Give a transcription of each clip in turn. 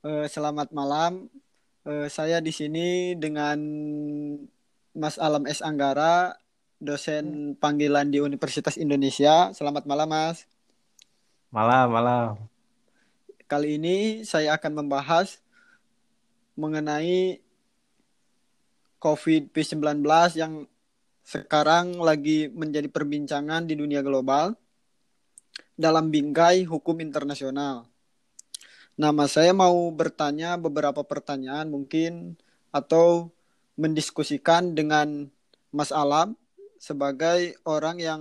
Uh, selamat malam. Uh, saya di sini dengan Mas Alam S Anggara, dosen panggilan di Universitas Indonesia. Selamat malam, Mas. Malam, malam. Kali ini saya akan membahas mengenai COVID-19 yang sekarang lagi menjadi perbincangan di dunia global dalam bingkai hukum internasional. Nama saya mau bertanya beberapa pertanyaan mungkin atau mendiskusikan dengan Mas Alam sebagai orang yang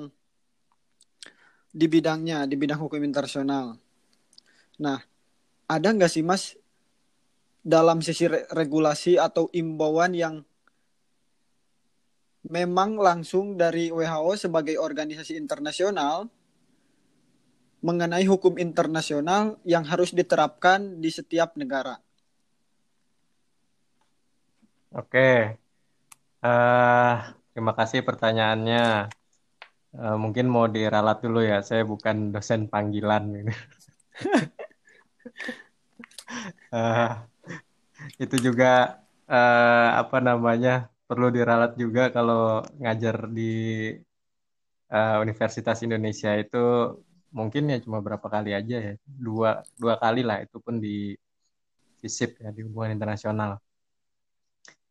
di bidangnya, di bidang hukum internasional. Nah, ada nggak sih Mas dalam sisi re regulasi atau imbauan yang memang langsung dari WHO sebagai organisasi internasional mengenai hukum internasional yang harus diterapkan di setiap negara. Oke, uh, terima kasih pertanyaannya. Uh, mungkin mau diralat dulu ya, saya bukan dosen panggilan. uh, itu juga uh, apa namanya perlu diralat juga kalau ngajar di uh, Universitas Indonesia itu mungkin ya cuma berapa kali aja ya dua dua kali lah itu pun di FISIP ya di hubungan internasional.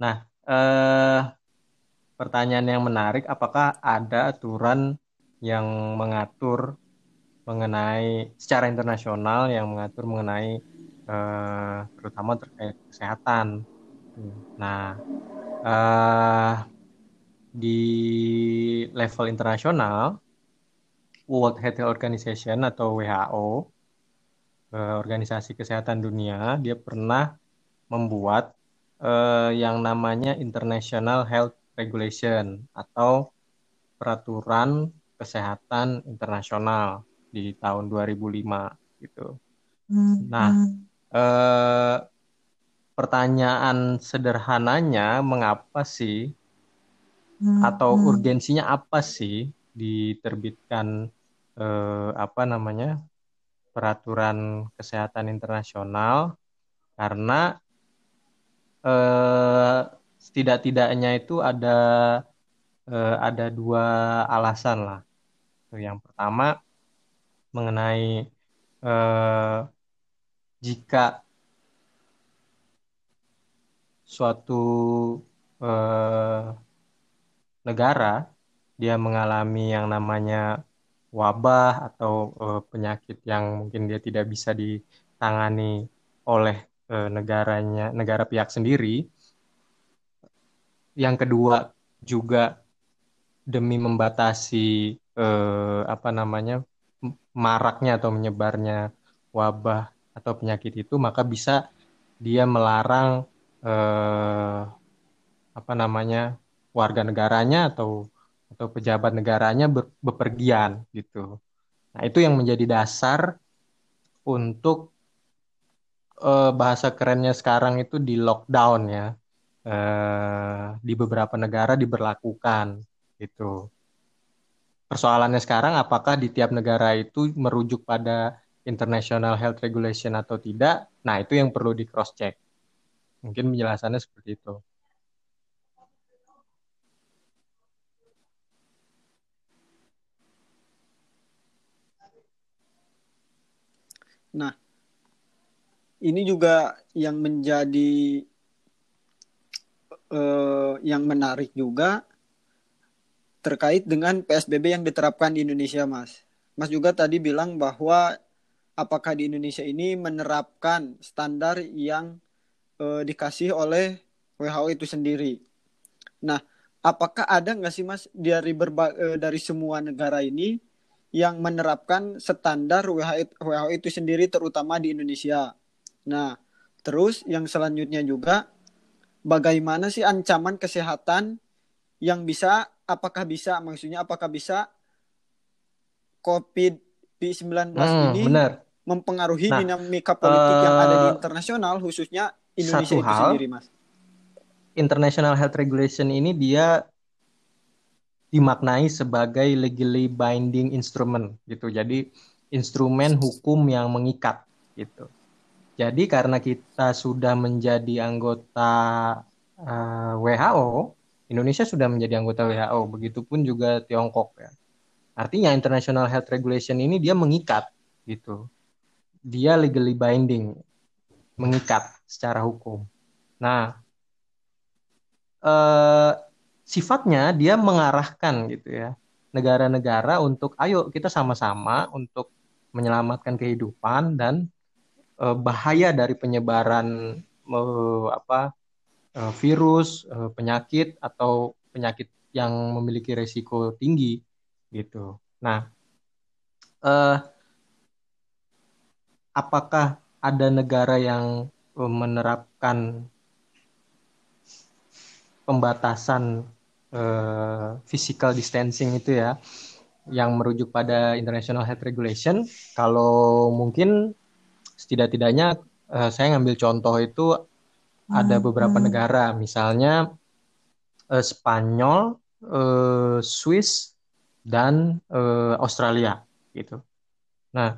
Nah eh, pertanyaan yang menarik apakah ada aturan yang mengatur mengenai secara internasional yang mengatur mengenai eh, terutama terkait kesehatan. Nah eh, di level internasional World Health Organization atau WHO, eh, Organisasi Kesehatan Dunia, dia pernah membuat eh, yang namanya International Health Regulation atau peraturan kesehatan internasional di tahun 2005 gitu. Nah, eh, pertanyaan sederhananya mengapa sih atau urgensinya apa sih diterbitkan eh, apa namanya peraturan kesehatan internasional karena eh, setidak-tidaknya itu ada eh, ada dua alasan lah. Yang pertama mengenai eh, jika suatu eh, negara dia mengalami yang namanya wabah atau uh, penyakit yang mungkin dia tidak bisa ditangani oleh uh, negaranya negara pihak sendiri. Yang kedua juga demi membatasi uh, apa namanya maraknya atau menyebarnya wabah atau penyakit itu maka bisa dia melarang eh, apa namanya warga negaranya atau atau pejabat negaranya ber, bepergian gitu. Nah, itu yang menjadi dasar untuk uh, bahasa kerennya sekarang itu di lockdown ya. Uh, di beberapa negara diberlakukan gitu. Persoalannya sekarang apakah di tiap negara itu merujuk pada international health regulation atau tidak? Nah, itu yang perlu di cross check. Mungkin penjelasannya seperti itu. Nah, ini juga yang menjadi uh, yang menarik juga terkait dengan PSBB yang diterapkan di Indonesia, Mas. Mas juga tadi bilang bahwa apakah di Indonesia ini menerapkan standar yang uh, dikasih oleh WHO itu sendiri. Nah, apakah ada nggak sih Mas dari berba uh, dari semua negara ini yang menerapkan standar WHO, itu sendiri terutama di Indonesia. Nah, terus yang selanjutnya juga bagaimana sih ancaman kesehatan yang bisa apakah bisa maksudnya apakah bisa COVID-19 hmm, ini benar. mempengaruhi nah, dinamika politik uh, yang ada di eh, internasional khususnya Indonesia itu hal, sendiri, Mas. International Health Regulation ini dia dimaknai sebagai legally binding instrument gitu. Jadi instrumen hukum yang mengikat gitu. Jadi karena kita sudah menjadi anggota uh, eh, WHO, Indonesia sudah menjadi anggota WHO, begitupun juga Tiongkok ya. Artinya International Health Regulation ini dia mengikat gitu. Dia legally binding, mengikat secara hukum. Nah, eh, sifatnya dia mengarahkan gitu ya negara-negara untuk ayo kita sama-sama untuk menyelamatkan kehidupan dan eh, bahaya dari penyebaran eh, apa eh, virus, eh, penyakit atau penyakit yang memiliki resiko tinggi gitu. Nah, eh, apakah ada negara yang menerapkan pembatasan uh, physical distancing itu ya yang merujuk pada International Health Regulation kalau mungkin setidak-tidaknya uh, saya ngambil contoh itu ada hmm, beberapa hmm. negara misalnya uh, Spanyol, uh, Swiss dan uh, Australia gitu. Nah,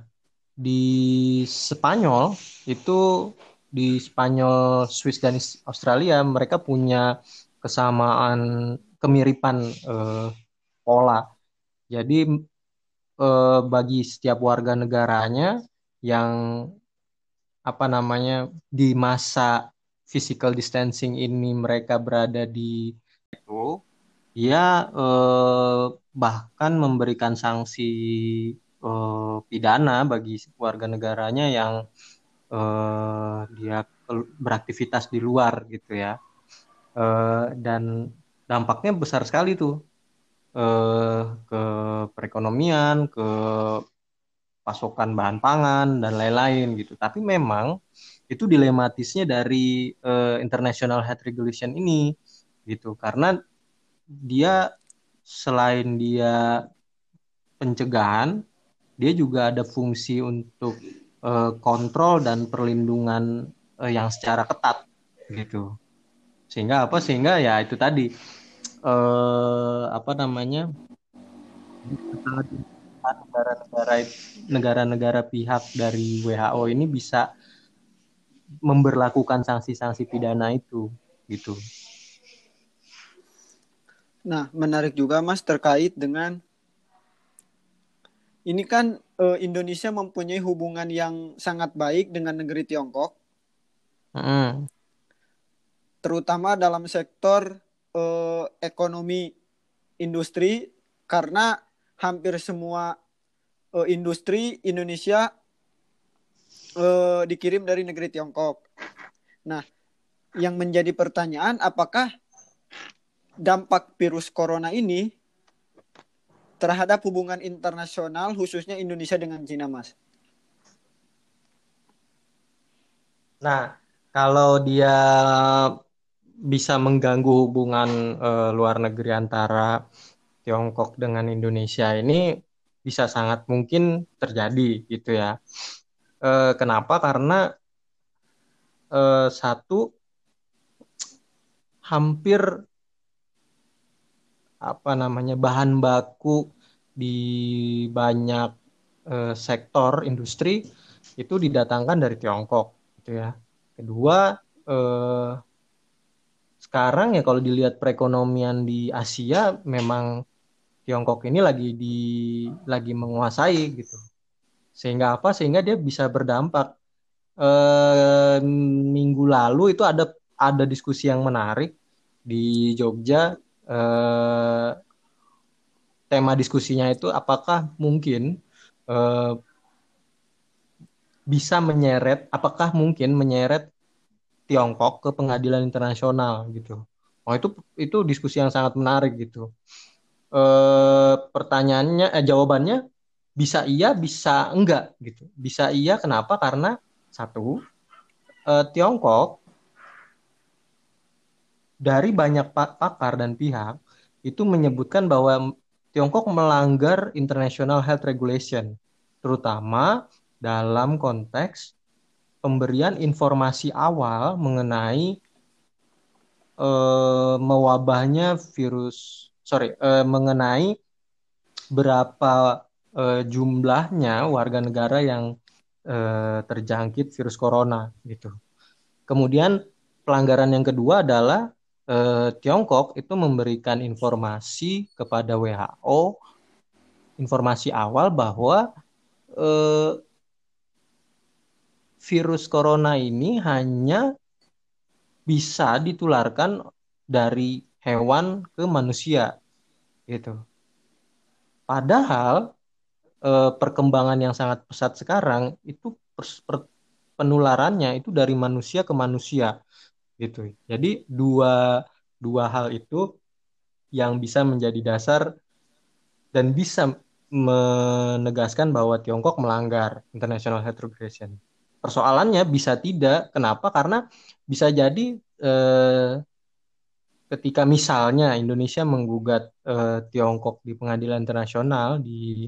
di Spanyol itu di Spanyol, Swiss dan Australia mereka punya kesamaan kemiripan eh, pola. Jadi eh, bagi setiap warga negaranya yang apa namanya di masa physical distancing ini mereka berada di itu ya eh, bahkan memberikan sanksi eh, pidana bagi warga negaranya yang eh, dia beraktivitas di luar gitu ya uh, dan dampaknya besar sekali tuh uh, ke perekonomian, ke pasokan bahan pangan dan lain-lain gitu. Tapi memang itu dilematisnya dari uh, International Health Regulation ini gitu. Karena dia selain dia pencegahan, dia juga ada fungsi untuk uh, kontrol dan perlindungan uh, yang secara ketat gitu. Sehingga apa? Sehingga ya itu tadi eh, apa namanya negara-negara negara-negara pihak dari WHO ini bisa memberlakukan sanksi-sanksi pidana itu gitu. Nah, menarik juga Mas terkait dengan ini kan eh, Indonesia mempunyai hubungan yang sangat baik dengan negeri Tiongkok. Mm terutama dalam sektor uh, ekonomi industri karena hampir semua uh, industri Indonesia uh, dikirim dari negeri Tiongkok. Nah, yang menjadi pertanyaan apakah dampak virus corona ini terhadap hubungan internasional khususnya Indonesia dengan Cina, Mas? Nah, kalau dia bisa mengganggu hubungan uh, luar negeri antara Tiongkok dengan Indonesia ini bisa sangat mungkin terjadi gitu ya. Uh, kenapa? Karena uh, satu hampir apa namanya bahan baku di banyak uh, sektor industri itu didatangkan dari Tiongkok gitu ya. Kedua uh, sekarang ya kalau dilihat perekonomian di Asia memang Tiongkok ini lagi di lagi menguasai gitu. Sehingga apa? Sehingga dia bisa berdampak. E, minggu lalu itu ada ada diskusi yang menarik di Jogja. E, tema diskusinya itu apakah mungkin e, bisa menyeret, apakah mungkin menyeret Tiongkok ke pengadilan internasional gitu. Oh itu itu diskusi yang sangat menarik gitu. E, pertanyaannya, eh, jawabannya bisa iya, bisa enggak gitu. Bisa iya, kenapa? Karena satu, e, Tiongkok dari banyak pakar dan pihak itu menyebutkan bahwa Tiongkok melanggar international health regulation, terutama dalam konteks pemberian informasi awal mengenai uh, mewabahnya virus sorry uh, mengenai berapa uh, jumlahnya warga negara yang eh, terjangkit virus corona gitu. Kemudian pelanggaran yang kedua adalah eh, Tiongkok itu memberikan informasi kepada WHO informasi awal bahwa eh, virus corona ini hanya bisa ditularkan dari hewan ke manusia gitu. Padahal eh, perkembangan yang sangat pesat sekarang itu penularannya itu dari manusia ke manusia gitu. Jadi dua dua hal itu yang bisa menjadi dasar dan bisa menegaskan bahwa Tiongkok melanggar international health regulation. Persoalannya bisa tidak, kenapa? Karena bisa jadi eh, ketika misalnya Indonesia menggugat eh, Tiongkok di pengadilan internasional di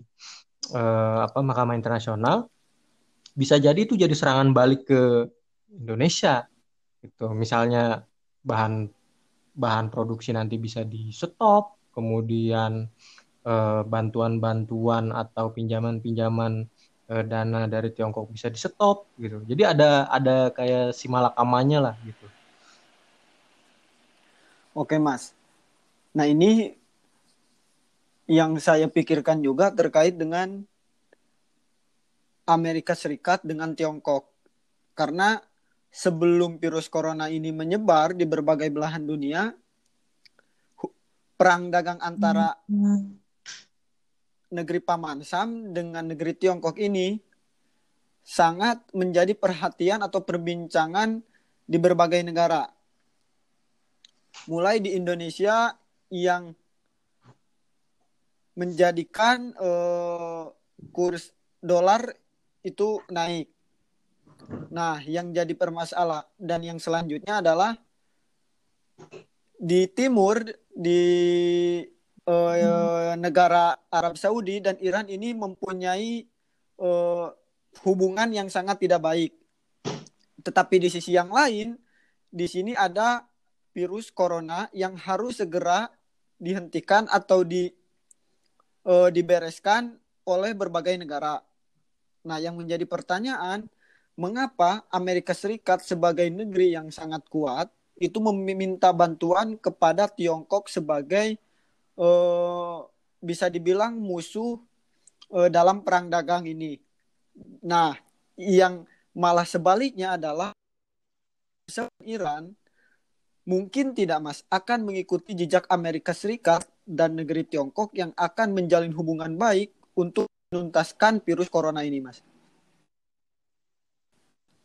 eh, apa Mahkamah Internasional, bisa jadi itu jadi serangan balik ke Indonesia gitu misalnya bahan bahan produksi nanti bisa di stop kemudian eh, bantuan-bantuan atau pinjaman-pinjaman eh, dana dari Tiongkok bisa di stop gitu. Jadi ada ada kayak si malakamanya lah gitu. Oke mas. Nah ini yang saya pikirkan juga terkait dengan Amerika Serikat dengan Tiongkok. Karena sebelum virus corona ini menyebar di berbagai belahan dunia, perang dagang antara hmm. Negeri Paman Sam dengan negeri Tiongkok ini sangat menjadi perhatian atau perbincangan di berbagai negara. Mulai di Indonesia yang menjadikan uh, kurs dolar itu naik Nah, yang jadi permasalah dan yang selanjutnya adalah di timur di uh, negara Arab Saudi dan Iran ini mempunyai uh, hubungan yang sangat tidak baik. Tetapi di sisi yang lain, di sini ada virus corona yang harus segera dihentikan atau di uh, dibereskan oleh berbagai negara. Nah, yang menjadi pertanyaan, mengapa Amerika Serikat sebagai negeri yang sangat kuat itu meminta bantuan kepada Tiongkok sebagai uh, bisa dibilang musuh uh, dalam perang dagang ini. Nah, yang malah sebaliknya adalah Iran mungkin tidak Mas akan mengikuti jejak Amerika Serikat dan negeri Tiongkok yang akan menjalin hubungan baik untuk menuntaskan virus corona ini Mas.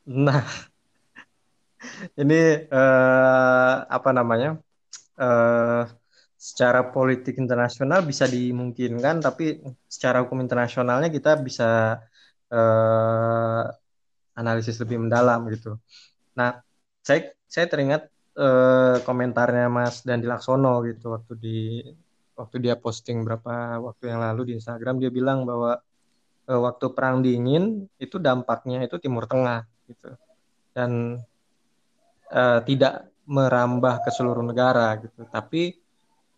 Nah, ini uh, apa namanya? Uh, secara politik internasional bisa dimungkinkan, tapi secara hukum internasionalnya kita bisa uh, analisis lebih mendalam gitu. Nah, saya saya teringat uh, komentarnya Mas dan Laksono gitu waktu di waktu dia posting berapa waktu yang lalu di Instagram dia bilang bahwa uh, waktu perang dingin itu dampaknya itu Timur Tengah gitu dan uh, tidak merambah ke seluruh negara gitu tapi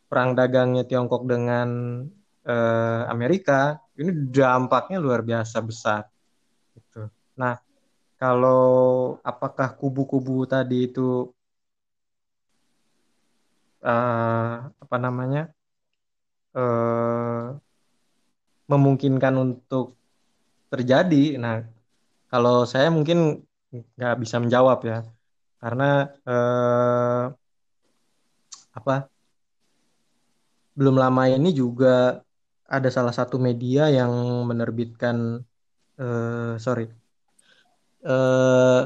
perang dagangnya Tiongkok dengan uh, Amerika ini dampaknya luar biasa besar gitu nah kalau apakah kubu-kubu tadi itu uh, apa namanya uh, memungkinkan untuk terjadi nah kalau saya mungkin nggak bisa menjawab ya, karena eh, apa? Belum lama ini juga ada salah satu media yang menerbitkan, eh, sorry, eh,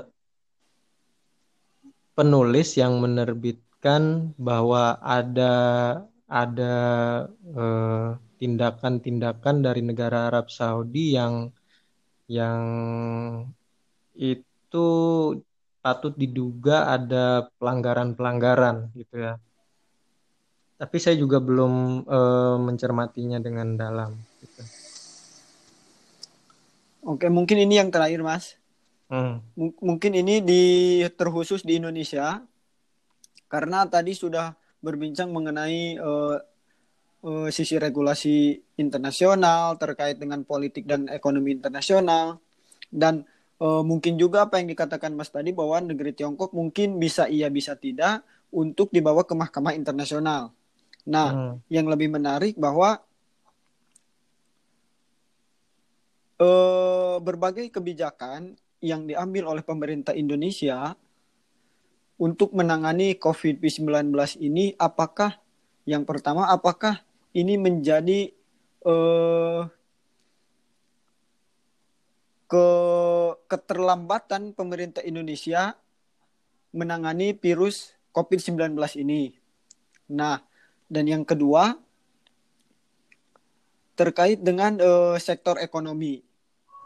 penulis yang menerbitkan bahwa ada ada eh, tindakan-tindakan dari negara Arab Saudi yang yang itu patut diduga ada pelanggaran-pelanggaran gitu ya. Tapi saya juga belum e, mencermatinya dengan dalam. Gitu. Oke, mungkin ini yang terakhir, Mas. Hmm. M mungkin ini di terkhusus di Indonesia, karena tadi sudah berbincang mengenai uh, uh, sisi regulasi internasional terkait dengan politik dan ekonomi internasional dan uh, mungkin juga apa yang dikatakan Mas tadi bahwa negeri Tiongkok mungkin bisa iya bisa tidak untuk dibawa ke mahkamah internasional. Nah, hmm. yang lebih menarik bahwa uh, berbagai kebijakan yang diambil oleh pemerintah Indonesia untuk menangani COVID-19 ini apakah yang pertama apakah ini menjadi uh, ke keterlambatan pemerintah Indonesia menangani virus COVID-19 ini. Nah, dan yang kedua terkait dengan uh, sektor ekonomi.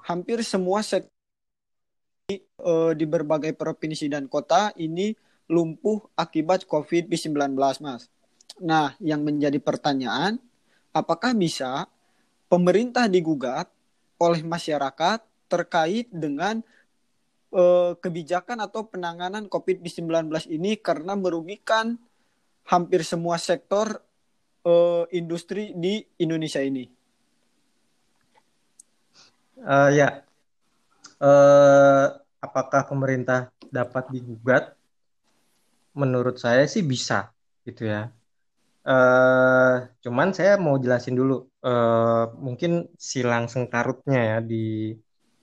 Hampir semua sektor uh, di berbagai provinsi dan kota ini lumpuh akibat COVID-19, Mas. Nah, yang menjadi pertanyaan, apakah bisa pemerintah digugat oleh masyarakat terkait dengan uh, kebijakan atau penanganan COVID-19 ini karena merugikan hampir semua sektor uh, industri di Indonesia ini. Uh, ya, uh, apakah pemerintah dapat digugat? Menurut saya sih bisa, gitu ya. Uh, cuman saya mau jelasin dulu, uh, mungkin silang sengkarutnya ya di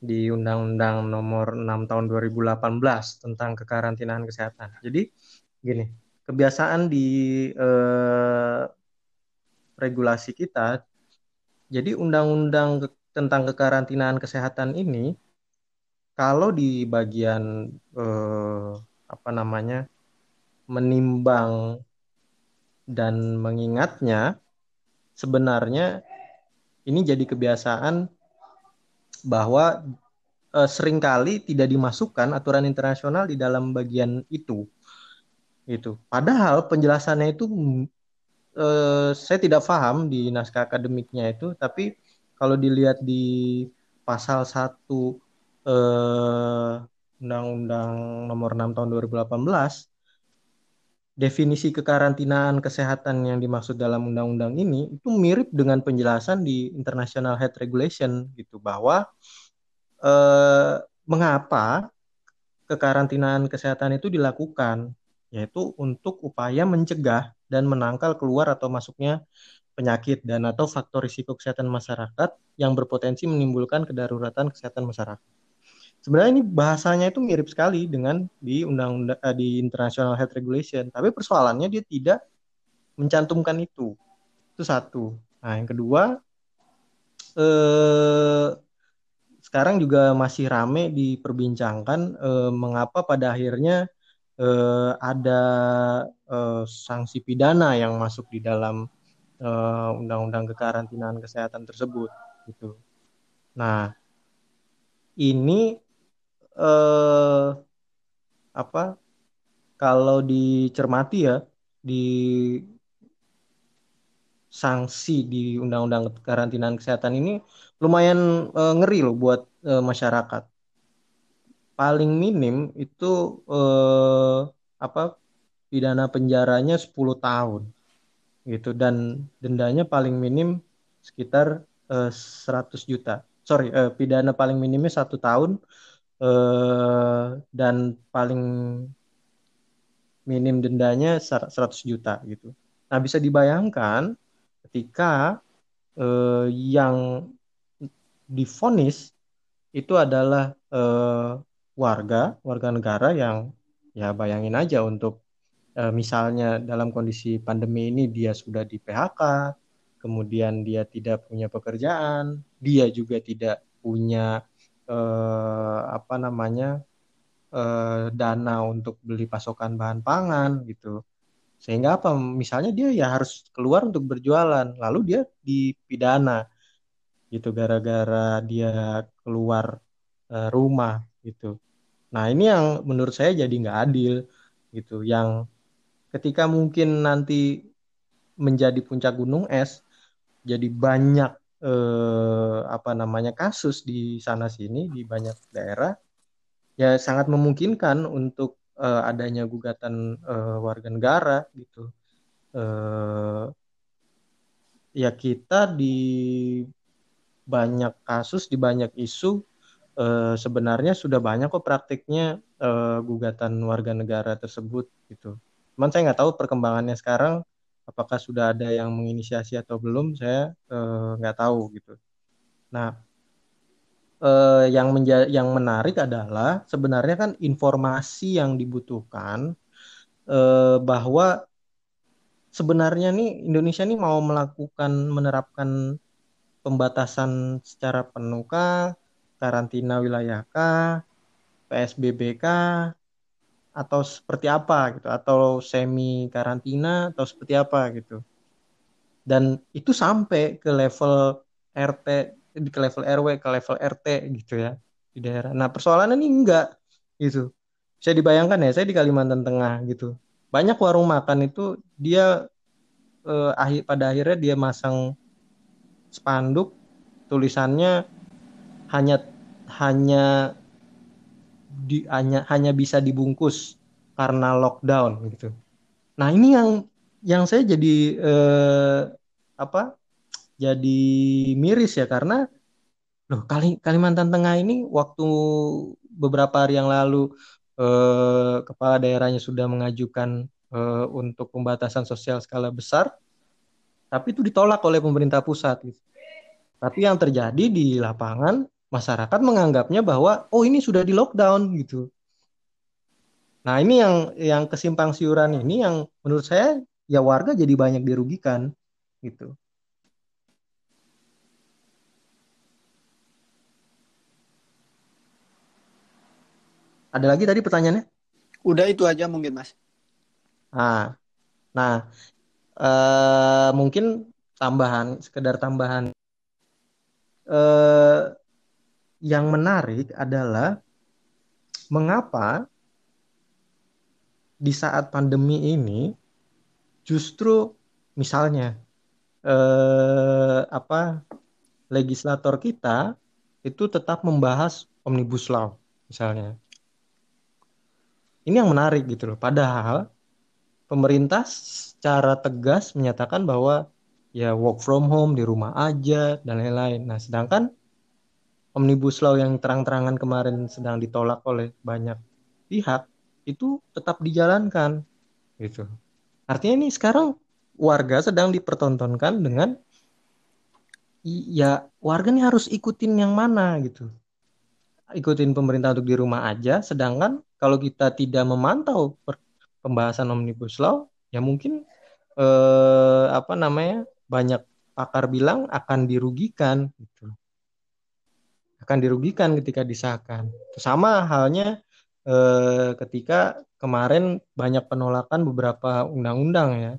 di Undang-Undang Nomor 6 Tahun 2018 tentang kekarantinaan kesehatan. Jadi gini, kebiasaan di eh, regulasi kita, jadi Undang-Undang tentang kekarantinaan kesehatan ini, kalau di bagian eh, apa namanya menimbang dan mengingatnya, sebenarnya ini jadi kebiasaan bahwa e, sering kali tidak dimasukkan aturan internasional di dalam bagian itu. Itu. Padahal penjelasannya itu e, saya tidak paham di naskah akademiknya itu, tapi kalau dilihat di pasal 1 eh, Undang-Undang Nomor 6 Tahun 2018 definisi kekarantinaan kesehatan yang dimaksud dalam undang-undang ini itu mirip dengan penjelasan di International Health Regulation gitu bahwa eh, mengapa kekarantinaan kesehatan itu dilakukan yaitu untuk upaya mencegah dan menangkal keluar atau masuknya penyakit dan atau faktor risiko kesehatan masyarakat yang berpotensi menimbulkan kedaruratan kesehatan masyarakat sebenarnya ini bahasanya itu mirip sekali dengan di undang-undang uh, di International Health Regulation, tapi persoalannya dia tidak mencantumkan itu. Itu satu. Nah, yang kedua eh, sekarang juga masih rame diperbincangkan eh, mengapa pada akhirnya eh, ada eh, sanksi pidana yang masuk di dalam eh, undang-undang kekarantinaan kesehatan tersebut gitu. Nah, ini eh, apa kalau dicermati ya di sanksi di undang-undang karantinaan kesehatan ini lumayan eh, ngeri loh buat eh, masyarakat. Paling minim itu eh, apa pidana penjaranya 10 tahun gitu dan dendanya paling minim sekitar eh, 100 juta. Sorry, eh, pidana paling minimnya satu tahun eh, dan paling minim dendanya 100 juta gitu. Nah, bisa dibayangkan ketika eh, yang difonis itu adalah eh, warga, warga negara yang ya bayangin aja untuk eh, misalnya dalam kondisi pandemi ini dia sudah di PHK, kemudian dia tidak punya pekerjaan, dia juga tidak punya eh, apa namanya eh, dana untuk beli pasokan bahan pangan gitu. Sehingga apa misalnya dia ya harus keluar untuk berjualan lalu dia dipidana gitu gara-gara dia keluar eh, rumah gitu. Nah ini yang menurut saya jadi nggak adil gitu. Yang ketika mungkin nanti menjadi puncak gunung es jadi banyak eh, apa namanya kasus di sana sini di banyak daerah ya sangat memungkinkan untuk eh, adanya gugatan eh, warga negara gitu. Eh, ya kita di banyak kasus di banyak isu eh, sebenarnya sudah banyak kok praktiknya eh, gugatan warga negara tersebut gitu. Cuman saya nggak tahu perkembangannya sekarang apakah sudah ada yang menginisiasi atau belum saya eh, nggak tahu gitu. Nah, yang menja yang menarik adalah sebenarnya kan informasi yang dibutuhkan bahwa sebenarnya nih Indonesia nih mau melakukan menerapkan pembatasan secara penuh kah, karantina wilayah kah, PSBB kah, atau seperti apa gitu, atau semi karantina atau seperti apa gitu. Dan itu sampai ke level RT, ke level RW, ke level RT gitu ya di daerah. Nah persoalannya ini enggak gitu. Saya dibayangkan ya, saya di Kalimantan Tengah gitu. Banyak warung makan itu dia eh, akhir pada akhirnya dia masang spanduk tulisannya hanya hanya di hanya hanya bisa dibungkus karena lockdown gitu. Nah ini yang yang saya jadi eh, apa jadi miris ya karena loh Kali, Kalimantan Tengah ini waktu beberapa hari yang lalu eh, kepala daerahnya sudah mengajukan eh, untuk pembatasan sosial skala besar, tapi itu ditolak oleh pemerintah pusat. Gitu. Tapi yang terjadi di lapangan masyarakat menganggapnya bahwa oh ini sudah di lockdown gitu. Nah ini yang yang kesimpang siuran ini yang menurut saya ya warga jadi banyak dirugikan gitu. Ada lagi tadi pertanyaannya? Udah itu aja mungkin Mas. Nah, nah eh, mungkin tambahan, sekedar tambahan. Eh, yang menarik adalah mengapa di saat pandemi ini justru misalnya eh, apa legislator kita itu tetap membahas omnibus law misalnya ini yang menarik gitu loh. Padahal pemerintah secara tegas menyatakan bahwa ya work from home di rumah aja dan lain-lain. Nah, sedangkan omnibus law yang terang-terangan kemarin sedang ditolak oleh banyak pihak itu tetap dijalankan gitu. Artinya ini sekarang warga sedang dipertontonkan dengan ya warga ini harus ikutin yang mana gitu. Ikutin pemerintah untuk di rumah aja sedangkan kalau kita tidak memantau pembahasan omnibus law, ya mungkin eh, apa namanya banyak pakar bilang akan dirugikan gitu. Akan dirugikan ketika disahkan. Sama halnya eh, ketika kemarin banyak penolakan beberapa undang-undang ya.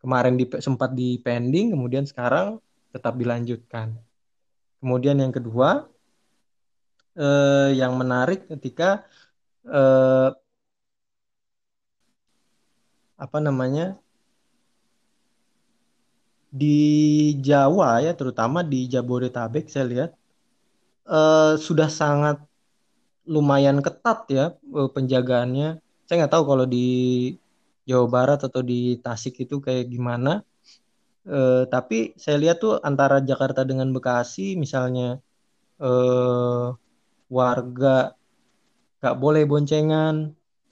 Kemarin di, sempat di pending, kemudian sekarang tetap dilanjutkan. Kemudian yang kedua, eh, yang menarik ketika eh, apa namanya di Jawa ya terutama di Jabodetabek saya lihat eh, sudah sangat lumayan ketat ya eh, penjagaannya. Saya nggak tahu kalau di Jawa Barat atau di Tasik itu kayak gimana. Eh, tapi saya lihat tuh antara Jakarta dengan Bekasi misalnya eh, warga gak boleh boncengan.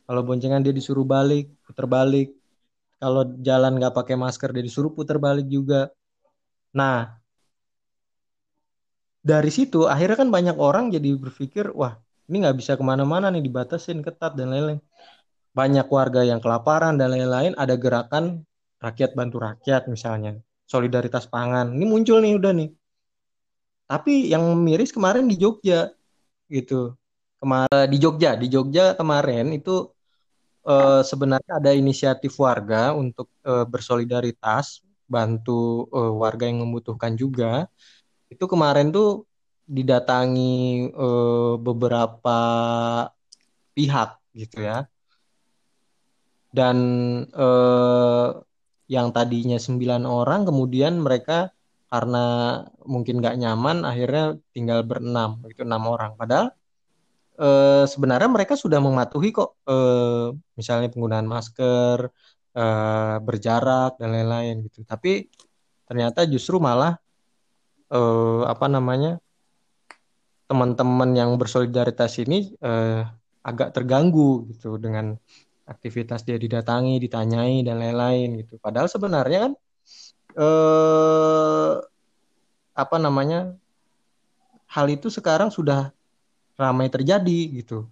Kalau boncengan dia disuruh balik putar balik kalau jalan gak pakai masker dia disuruh putar balik juga. Nah dari situ akhirnya kan banyak orang jadi berpikir wah ini nggak bisa ke mana-mana nih dibatasin ketat dan lain-lain. Banyak warga yang kelaparan dan lain-lain ada gerakan rakyat bantu rakyat misalnya. Solidaritas pangan ini muncul nih udah nih. Tapi yang miris kemarin di Jogja gitu. Kemarin di Jogja, di Jogja kemarin itu uh, sebenarnya ada inisiatif warga untuk uh, bersolidaritas bantu uh, warga yang membutuhkan juga. Itu kemarin tuh didatangi uh, beberapa pihak gitu ya. Dan uh, yang tadinya sembilan orang kemudian mereka karena mungkin nggak nyaman akhirnya tinggal berenam itu enam orang padahal e, sebenarnya mereka sudah mematuhi kok e, misalnya penggunaan masker e, berjarak dan lain-lain gitu tapi ternyata justru malah e, apa namanya teman-teman yang bersolidaritas ini eh, agak terganggu gitu dengan aktivitas dia didatangi, ditanyai dan lain-lain gitu. Padahal sebenarnya kan eh, apa namanya hal itu sekarang sudah ramai terjadi gitu.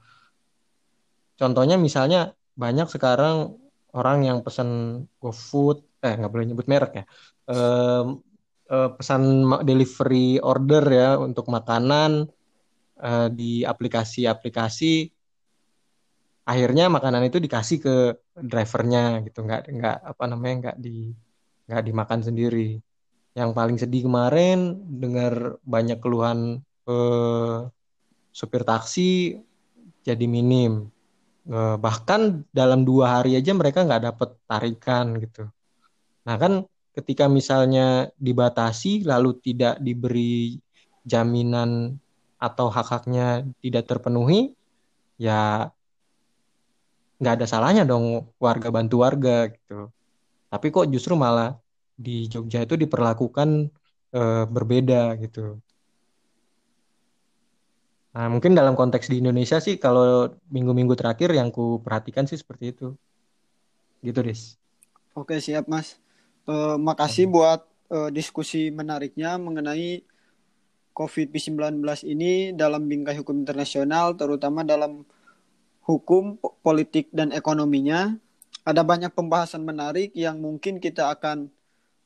Contohnya misalnya banyak sekarang orang yang pesan GoFood, eh nggak boleh nyebut merek ya, eh, eh, pesan delivery order ya untuk makanan uh, di aplikasi-aplikasi akhirnya makanan itu dikasih ke drivernya gitu nggak nggak apa namanya nggak di nggak dimakan sendiri yang paling sedih kemarin dengar banyak keluhan eh, supir taksi jadi minim eh, bahkan dalam dua hari aja mereka nggak dapat tarikan gitu nah kan ketika misalnya dibatasi lalu tidak diberi jaminan atau hak-haknya tidak terpenuhi, ya nggak ada salahnya dong warga bantu warga gitu. Tapi kok justru malah di Jogja itu diperlakukan e, berbeda gitu. Nah, mungkin dalam konteks di Indonesia sih kalau minggu-minggu terakhir yang ku perhatikan sih seperti itu. Gitu, Dis. Oke, siap, Mas. E, makasih hmm. buat e, diskusi menariknya mengenai COVID-19 ini dalam bingkai hukum internasional, terutama dalam hukum, politik, dan ekonominya. Ada banyak pembahasan menarik yang mungkin kita akan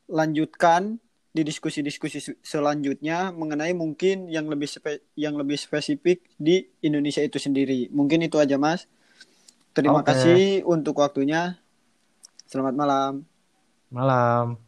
lanjutkan di diskusi-diskusi selanjutnya mengenai mungkin yang lebih spe yang lebih spesifik di Indonesia itu sendiri. Mungkin itu aja, Mas. Terima okay. kasih untuk waktunya. Selamat malam. Malam.